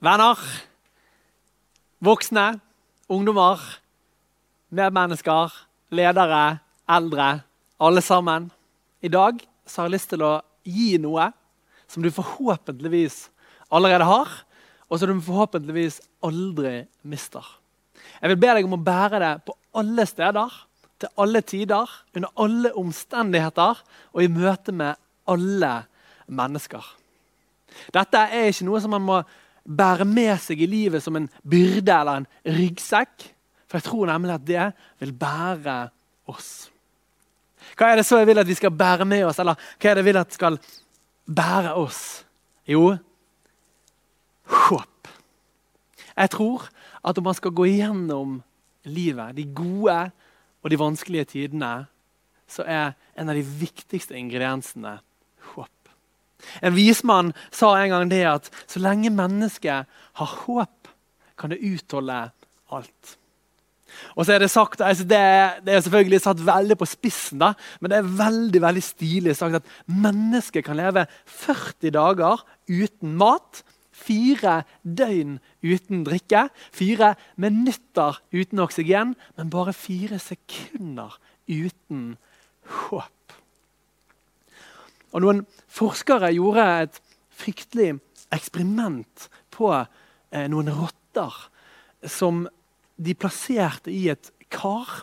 Venner, voksne, ungdommer, medmennesker, ledere, eldre. Alle sammen. I dag så har jeg lyst til å gi noe som du forhåpentligvis allerede har, og som du forhåpentligvis aldri mister. Jeg vil be deg om å bære det på alle steder, til alle tider, under alle omstendigheter og i møte med alle mennesker. Dette er ikke noe som man må bære med seg i livet som en byrde eller en ryggsekk. For jeg tror nemlig at det vil bære oss. Hva er det så jeg vil at vi skal bære med oss, eller hva er det jeg vil at skal bære oss? Jo, håp. Jeg tror at om man skal gå igjennom livet, de gode og de vanskelige tidene, så er en av de viktigste ingrediensene. En vismann sa en gang det at så lenge mennesket har håp, kan det utholde alt. Og så er Det sagt, altså det, er selvfølgelig satt veldig på spissen, da, men det er veldig veldig stilig sagt at mennesket kan leve 40 dager uten mat, fire døgn uten drikke, fire minutter uten oksygen, men bare fire sekunder uten håp. Og Noen forskere gjorde et fryktelig eksperiment på eh, noen rotter som de plasserte i et kar.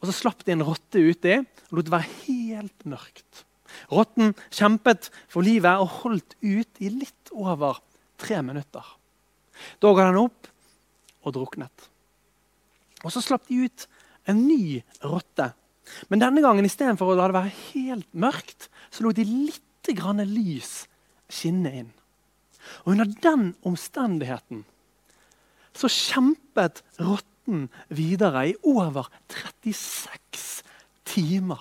Og Så slapp de en rotte uti og lot det være helt mørkt. Rotten kjempet for livet og holdt ut i litt over tre minutter. Da ga den opp og druknet. Og Så slapp de ut en ny rotte. Men denne gangen istedenfor å la det være helt mørkt, så lot de litt grann lys skinne inn. Og Under den omstendigheten så kjempet rotten videre i over 36 timer.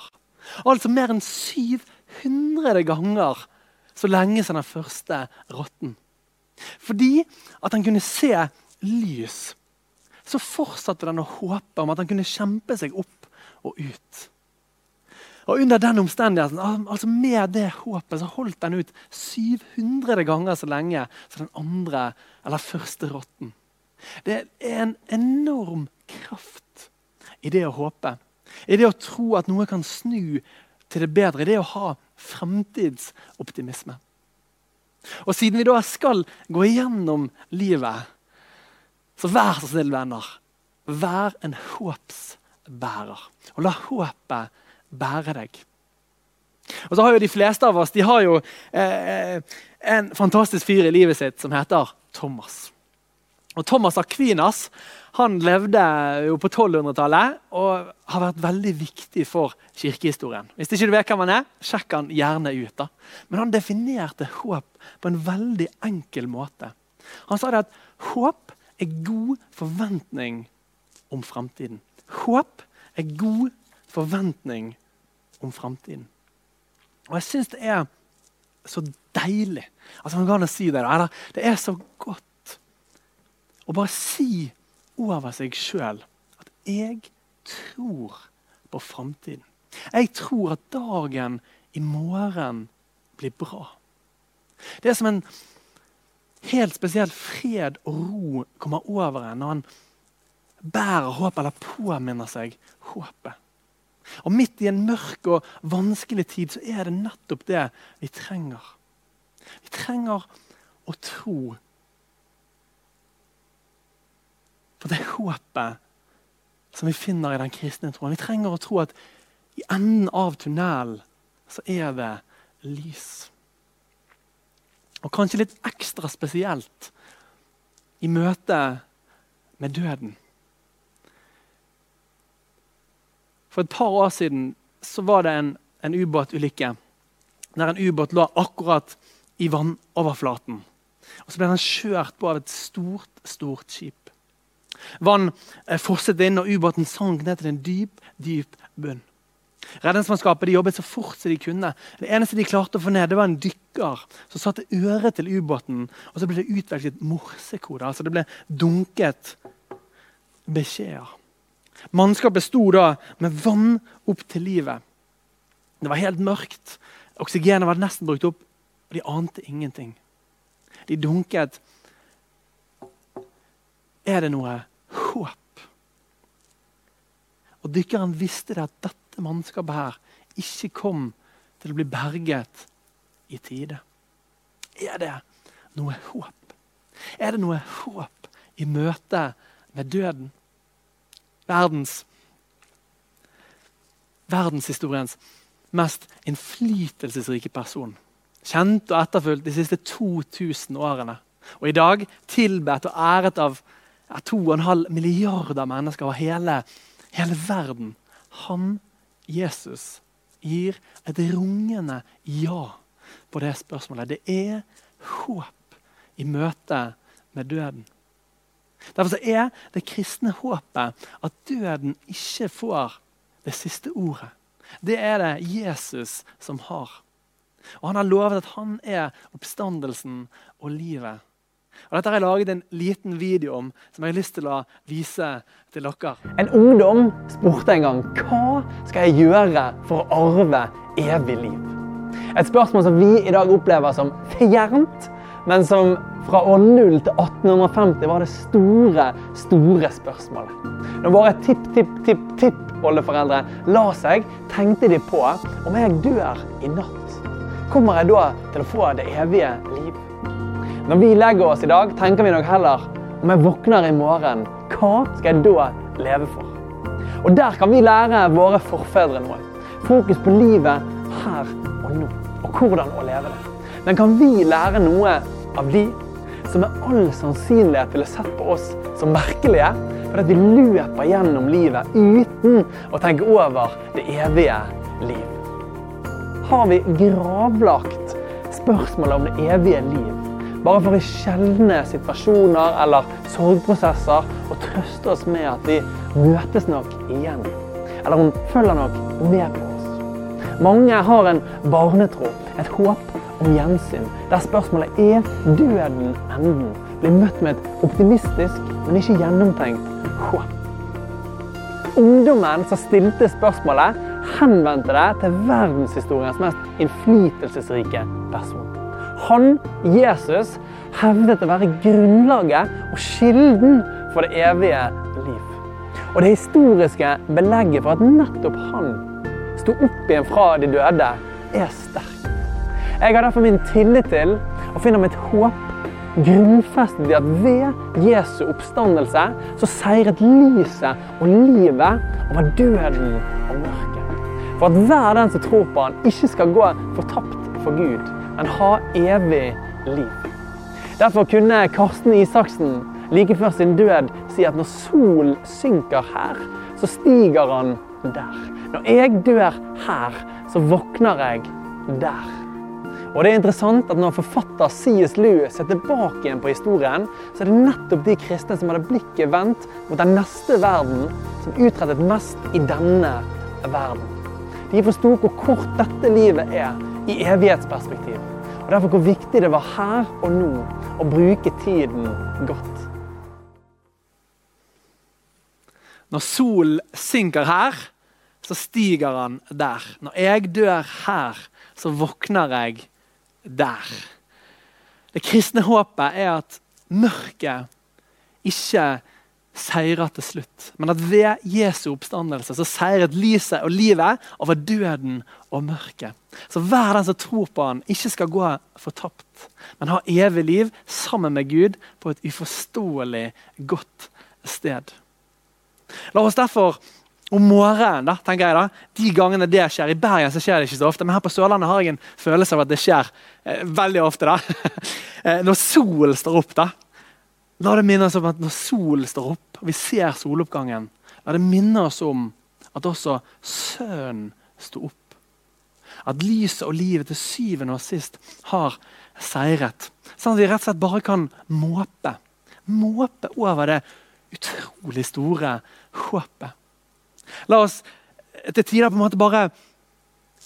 Altså mer enn 700 ganger så lenge som den første rotten. Fordi at han kunne se lys, så fortsatte den å håpe om at han kunne kjempe seg opp og ut. Og Under den omstendigheten, altså med det håpet så holdt den ut 700 ganger så lenge som den andre eller første rotten. Det er en enorm kraft i det å håpe. I det å tro at noe kan snu til det bedre. I det å ha fremtidsoptimisme. Og siden vi da skal gå igjennom livet, så vær så snill, venner, vær en håpsbærer. Og la håpet bære deg. Og så har jo De fleste av oss de har jo eh, en fantastisk fyr i livet sitt som heter Thomas. Og Thomas Aquinas han levde jo på 1200-tallet og har vært veldig viktig for kirkehistorien. Hvis ikke du vet hvem han er, sjekk han gjerne ut. da. Men han definerte håp på en veldig enkel måte. Han sa det at håp er god forventning om framtiden. Håp er god forventning om framtiden. Og jeg syns det er så deilig. Altså, man kan si det, det er så godt å bare si over seg sjøl at 'jeg tror på framtiden'. Jeg tror at dagen i morgen blir bra. Det er som en helt spesiell fred og ro kommer over en når han bærer håp eller påminner seg håpet. Og Midt i en mørk og vanskelig tid så er det nettopp det vi trenger. Vi trenger å tro For det håpet som vi finner i den kristne troen. Vi trenger å tro at i enden av tunnelen så er det lys. Og kanskje litt ekstra spesielt i møte med døden. For et par år siden så var det en, en ubåtulykke der en ubåt lå akkurat i vannoverflaten. Og Så ble den kjørt på av et stort, stort skip. Vann eh, fosset inn, og ubåten sank ned til en dyp, dyp bunn. Redningsmannskapet jobbet så fort som de kunne. Det eneste de klarte å få ned, det var en dykker som satte øret til ubåten. Og så ble det utvekslet morsekoder. Altså det ble dunket beskjeder. Mannskapet sto da med vann opp til livet. Det var helt mørkt. Oksygenet var nesten brukt opp, og de ante ingenting. De dunket er det noe håp. Og dykkeren visste det at dette mannskapet her ikke kom til å bli berget i tide. Er det noe håp? Er det noe håp i møte med døden? Verdens Verdenshistoriens mest innflytelsesrike person. Kjent og etterfulgt de siste 2000 årene. Og i dag tilbedt og æret av ja, 2,5 milliarder mennesker over hele, hele verden. Han, Jesus, gir et rungende ja på det spørsmålet. Det er håp i møte med døden. Derfor er det kristne håpet at døden ikke får det siste ordet. Det er det Jesus som har. Og Han har lovet at han er oppstandelsen og livet. Og Dette har jeg laget en liten video om som jeg har lyst til å vise til dere. En ungdom spurte en gang hva skal jeg gjøre for å arve evig liv. Et spørsmål som vi i dag opplever som fjernt, men som fra år 0 til 1850 var det store, store spørsmålet. Når våre tipp-tipp-tipp-tipp-oldeforeldre la seg, tenkte de på om jeg dør i natt. Kommer jeg da til å få det evige liv? Når vi legger oss i dag, tenker vi nok heller om jeg våkner i morgen, hva skal jeg da leve for? Og Der kan vi lære våre forfedre noe. Fokus på livet her og nå, og hvordan å leve det. Men kan vi lære noe av de som med all sannsynlighet ville sett på oss som merkelige, fordi vi løper gjennom livet uten å tenke over det evige liv? Har vi gravlagt spørsmålet om det evige liv? Bare for i sjeldne situasjoner eller sorgprosesser å trøste oss med at vi møtes nok igjen. Eller hun følger nok med på oss. Mange har en barnetro, et håp om gjensyn, der spørsmålet er døden enden. Blir møtt med et optimistisk, men ikke gjennomtenkt håp. Ungdommen som stilte spørsmålet, henvendte det til verdenshistoriens mest innflytelsesrike person. Han, Jesus, hevdet å være grunnlaget og kilden for det evige liv. Og det historiske belegget for at nettopp han sto opp igjen fra de døde, er sterkt. Jeg har derfor min tillit til og finner mitt håp grunnfestet i at ved Jesu oppstandelse så seiret lyset og livet over døden og mørket. For at hver den som tror på han, ikke skal gå fortapt for Gud, men ha evig liv. Derfor kunne Karsten Isaksen like før sin død si at når solen synker her, så stiger han der. Når jeg dør her, så våkner jeg der. Og det er interessant at Når forfatter C.S. Lewis ser tilbake igjen på historien, så er det nettopp de kristne som hadde blikket vendt mot den neste verden, som utrettet mest i denne verden. De forsto hvor kort dette livet er i evighetsperspektiv. Og Derfor hvor viktig det var her og nå å bruke tiden godt. Når solen synker her, så stiger han der. Når jeg dør her, så våkner jeg der. Det kristne håpet er at mørket ikke seirer til slutt. Men at ved Jesu oppstandelse så seiret lyset og livet over døden og mørket. Så hver den som tror på han, ikke skal gå fortapt, men ha evig liv sammen med Gud på et uforståelig godt sted. La oss derfor om morgenen, da, tenker jeg da, de gangene det skjer I Bergen så skjer det ikke så ofte, men her på Sørlandet har jeg en følelse av at det skjer eh, veldig ofte. da. Eh, når solen står opp, da, La det minne oss om at når solen står opp, og vi ser soloppgangen, la det minne oss om at også Sønnen sto opp. At lyset og livet til syvende og sist har seiret. Sånn at vi rett og slett bare kan måpe. Måpe over det utrolig store håpet. La oss til tider på en måte bare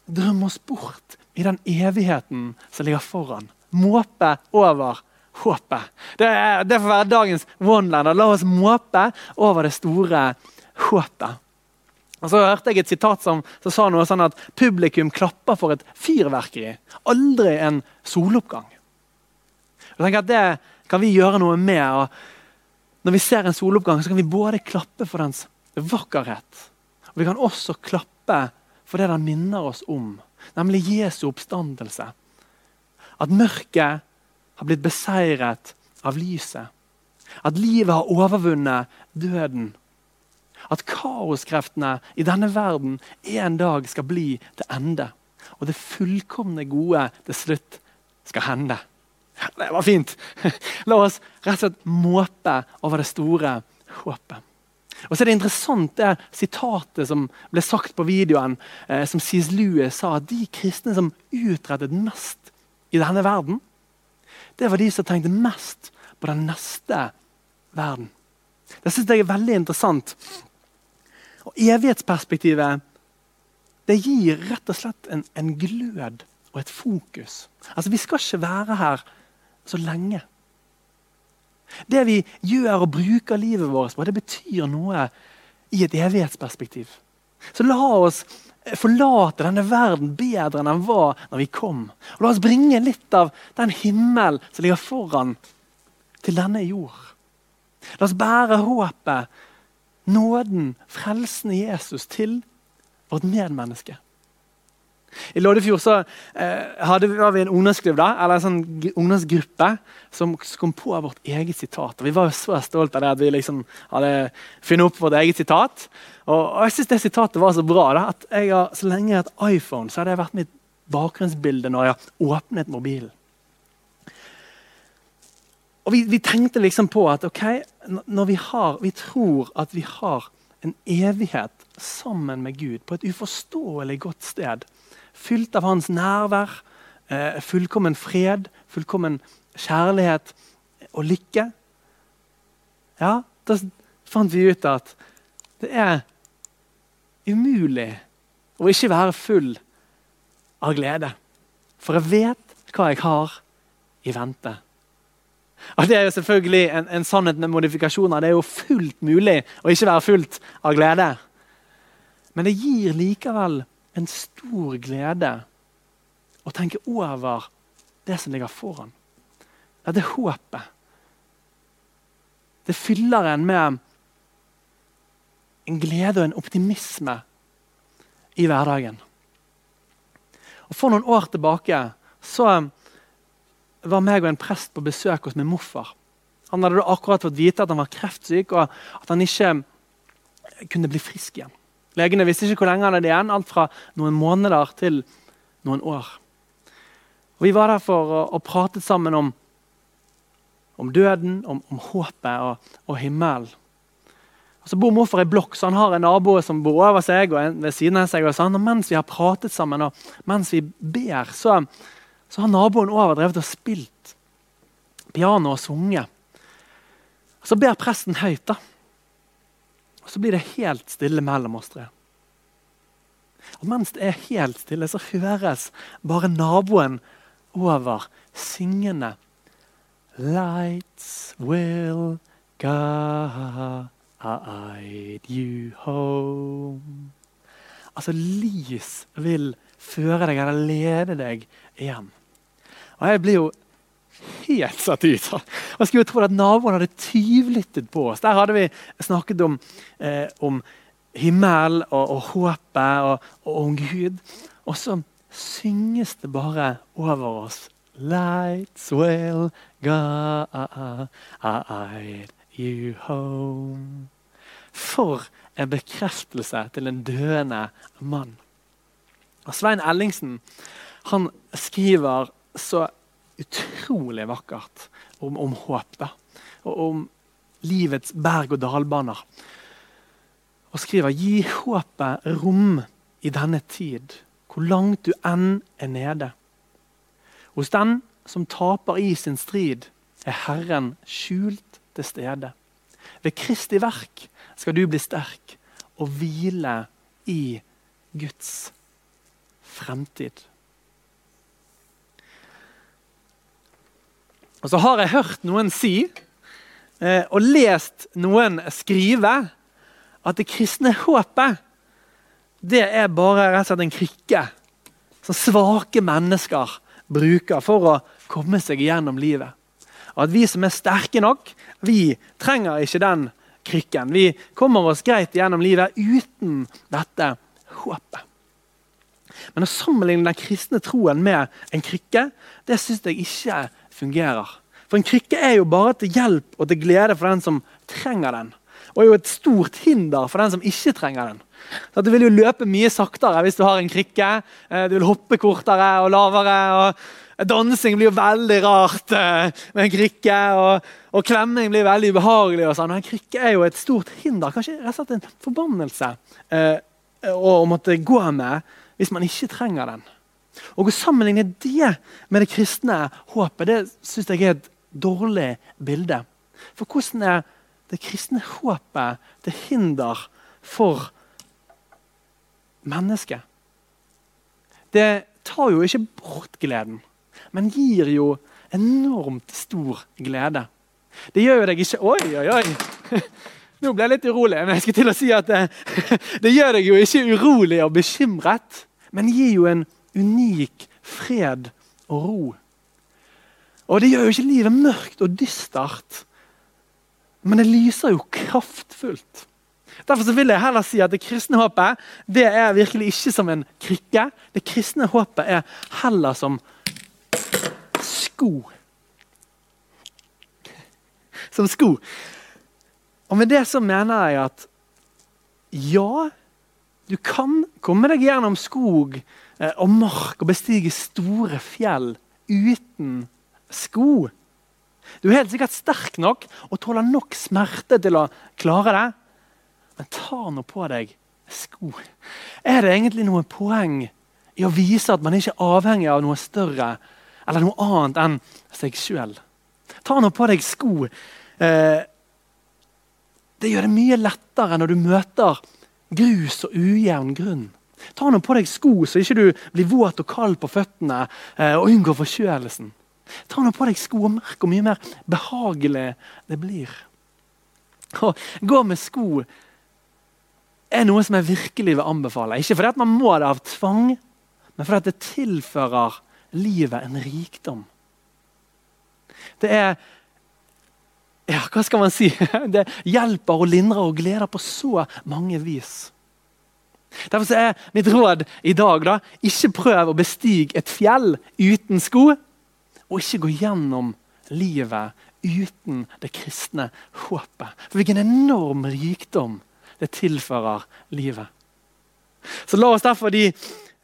drømme oss bort i den evigheten som ligger foran. Måpe over håpet. Det, det får være dagens one-lander. La oss måpe over det store håpet. Og så hørte jeg et sitat som, som, sa noe sånn at publikum klapper for et fyrverkeri. Aldri en soloppgang. Jeg tenker at Det kan vi gjøre noe med. Når vi ser en soloppgang, så kan vi både klappe for dens vakkerhet. Og vi kan også klappe for det den minner oss om, nemlig Jesu oppstandelse. At mørket har blitt beseiret av lyset. At livet har overvunnet døden. At kaoskreftene i denne verden en dag skal bli til ende. Og det fullkomne gode til slutt skal hende. Det var fint! La oss rett og slett måpe over det store håpet. Og så er det interessant det sitatet som ble sagt på videoen, eh, som C.S. Lewis sa at de kristne som utrettet mest i denne verden, det var de som tenkte mest på den neste verden. Det syns jeg er veldig interessant. Og Evighetsperspektivet det gir rett og slett en, en glød og et fokus. Altså, Vi skal ikke være her så lenge. Det vi gjør og bruker livet vårt på, det betyr noe i et evighetsperspektiv. Så la oss forlate denne verden bedre enn den var når vi kom. Og La oss bringe litt av den himmel som ligger foran, til denne jord. La oss bære håpet, nåden, frelsen i Jesus til vårt medmenneske. I Loddefjord så, eh, hadde, var vi en ungdomsklubb da, eller en sånn ungdomsgruppe som kom på vårt eget sitat. Og Vi var jo så stolte av det at vi liksom hadde funnet opp vårt eget sitat. Og, og jeg synes det sitatet var så bra da, at jeg har, så lenge jeg har hatt iPhone, så har det vært mitt bakgrunnsbilde når jeg har åpnet mobilen. Og vi, vi, tenkte liksom på at ok, når vi, har, vi tror at vi har en evighet sammen med Gud på et uforståelig godt sted Fylt av hans nærvær, eh, fullkommen fred, fullkommen kjærlighet og lykke. Ja, da fant vi ut at det er umulig å ikke være full av glede. For jeg vet hva jeg har i vente. Og Det er jo selvfølgelig en, en sannhet med modifikasjoner. Det er jo fullt mulig å ikke være fullt av glede. Men det gir likevel en stor glede å tenke over det som ligger foran. Dette håpet. Det fyller en med en glede og en optimisme i hverdagen. Og For noen år tilbake så var meg og en prest på besøk hos min morfar. Han hadde akkurat fått vite at han var kreftsyk, og at han ikke kunne bli frisk igjen. Legene visste ikke hvor lenge han hadde igjen, alt fra noen måneder til noen år. Og Vi var der for å, prate sammen om, om døden, om, om håpet og, og himmelen. Så bor morfar i blokk, så han har en nabo som bor over seg og en ved siden av seg. Og, sånn. og Mens vi har pratet sammen og mens vi ber, så, så har naboen over drevet og spilt piano og sunget. Så ber presten høyt. da. Og så blir det helt stille mellom oss tre. Og mens det er helt stille, så høres bare naboen over syngende Lights will guide you home. Altså, lys vil føre deg eller lede deg hjem. Og jeg blir jo helt satt ut. Man skulle jo tro at naboen hadde tyvlyttet på oss. Der hadde vi snakket om, eh, om himmel og, og håpet og, og, om Gud. Og så synges det bare over oss. Lights will guide you home. For en bekreftelse til en døende mann. Og Svein Ellingsen han skriver så utrolig vakkert om, om håp. Og om livets berg- og dalbaner. Og skriver gi håpet rom i denne tid, hvor langt du enn er nede. Hos den som taper i sin strid, er Herren skjult til stede. Ved Kristi verk skal du bli sterk og hvile i Guds fremtid. Og så har jeg hørt noen si, eh, og lest noen skrive, at det kristne håpet det er bare rett og slett en krykke som svake mennesker bruker for å komme seg gjennom livet. Og at vi som er sterke nok, vi trenger ikke den krykken. Vi kommer oss greit gjennom livet uten dette håpet. Men å sammenligne den kristne troen med en krykke, det syns jeg ikke fungerer. For en krykke er jo bare til hjelp og til glede for den som trenger den. Og er jo et stort hinder for den som ikke trenger den. Så du vil jo løpe mye saktere hvis du har en krykke. Eh, du vil hoppe kortere og lavere. og Dansing blir jo veldig rart eh, med en krykke. Og, og klemming blir veldig ubehagelig. og sånn. En krykke er jo et stort hinder. Kanskje rett og slett en forbannelse eh, å måtte gå med hvis man ikke trenger den. Og Å sammenligne det med det kristne håpet det synes jeg er et dårlig bilde. For hvordan er det kristne håpet til hinder for mennesket? Det tar jo ikke bort gleden, men gir jo enormt stor glede. Det gjør jo deg ikke Oi, oi, oi! Nå ble jeg litt urolig. men jeg skal til å si at Det, det gjør deg jo ikke urolig og bekymret, men gir jo en unik fred og ro. Og det gjør jo ikke livet mørkt og dystert, men det lyser jo kraftfullt. Derfor vil jeg heller si at det kristne håpet det er virkelig ikke som en krykke. Det kristne håpet er heller som sko. Som sko. Og med det så mener jeg at ja, du kan komme deg gjennom skog og mark og bestige store fjell uten sko. Du er helt sikkert sterk nok og tåler nok smerte til å klare det. Men ta nå på deg sko. Er det egentlig noe poeng i å vise at man ikke er avhengig av noe større eller noe annet enn seg sjøl? Ta nå på deg sko. Eh, det gjør det mye lettere når du møter grus og ujevn grunn. Ta nå på deg sko, så ikke du blir våt og kald på føttene eh, og unngår forkjølelsen. Ta nå på deg sko og merk hvor mye mer behagelig det blir. Å gå med sko er noe som jeg virkelig vil anbefale. Ikke fordi man må det av tvang, men fordi det tilfører livet en rikdom. Det er ja, hva skal man si? Det hjelper og lindrer og gleder på så mange vis. Derfor er mitt råd i dag da, ikke prøv å bestige et fjell uten sko. Og ikke gå gjennom livet uten det kristne håpet. For hvilken enorm rikdom det tilfører livet. Så la oss derfor de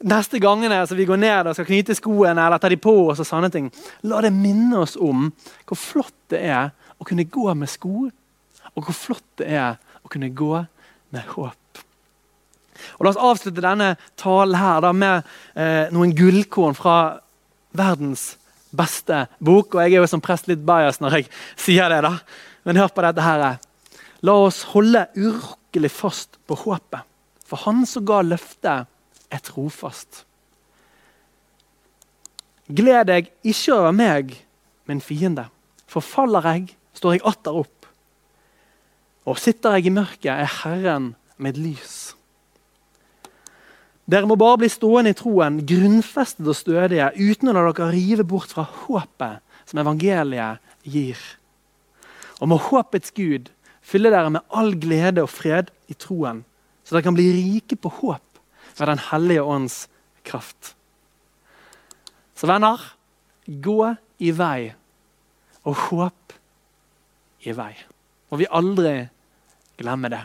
neste gangene så vi går ned og skal knyte skoene eller ta de på oss, og sånne ting, la det minne oss om hvor flott det er å kunne gå med sko, og hvor flott det er å kunne gå med håp. Og La oss avslutte denne talen her da, med eh, noen gullkorn fra verdens beste bok. Og jeg er jo som prest litt bias når jeg sier det, da. Men hør på dette her. La oss holde urokkelig fast på håpet. For han som ga løftet, er trofast. Gled deg ikke over meg, min fiende. For faller jeg, står jeg atter opp. Og sitter jeg i mørket, er Herren mitt lys. Dere må bare bli stående i troen, grunnfestet og stødige, uten å la dere rive bort fra håpet som evangeliet gir. Og må håpets Gud fylle dere med all glede og fred i troen, så dere kan bli rike på håp ved Den hellige ånds kraft. Så venner, gå i vei og håp i vei. Og vi aldri glemme det.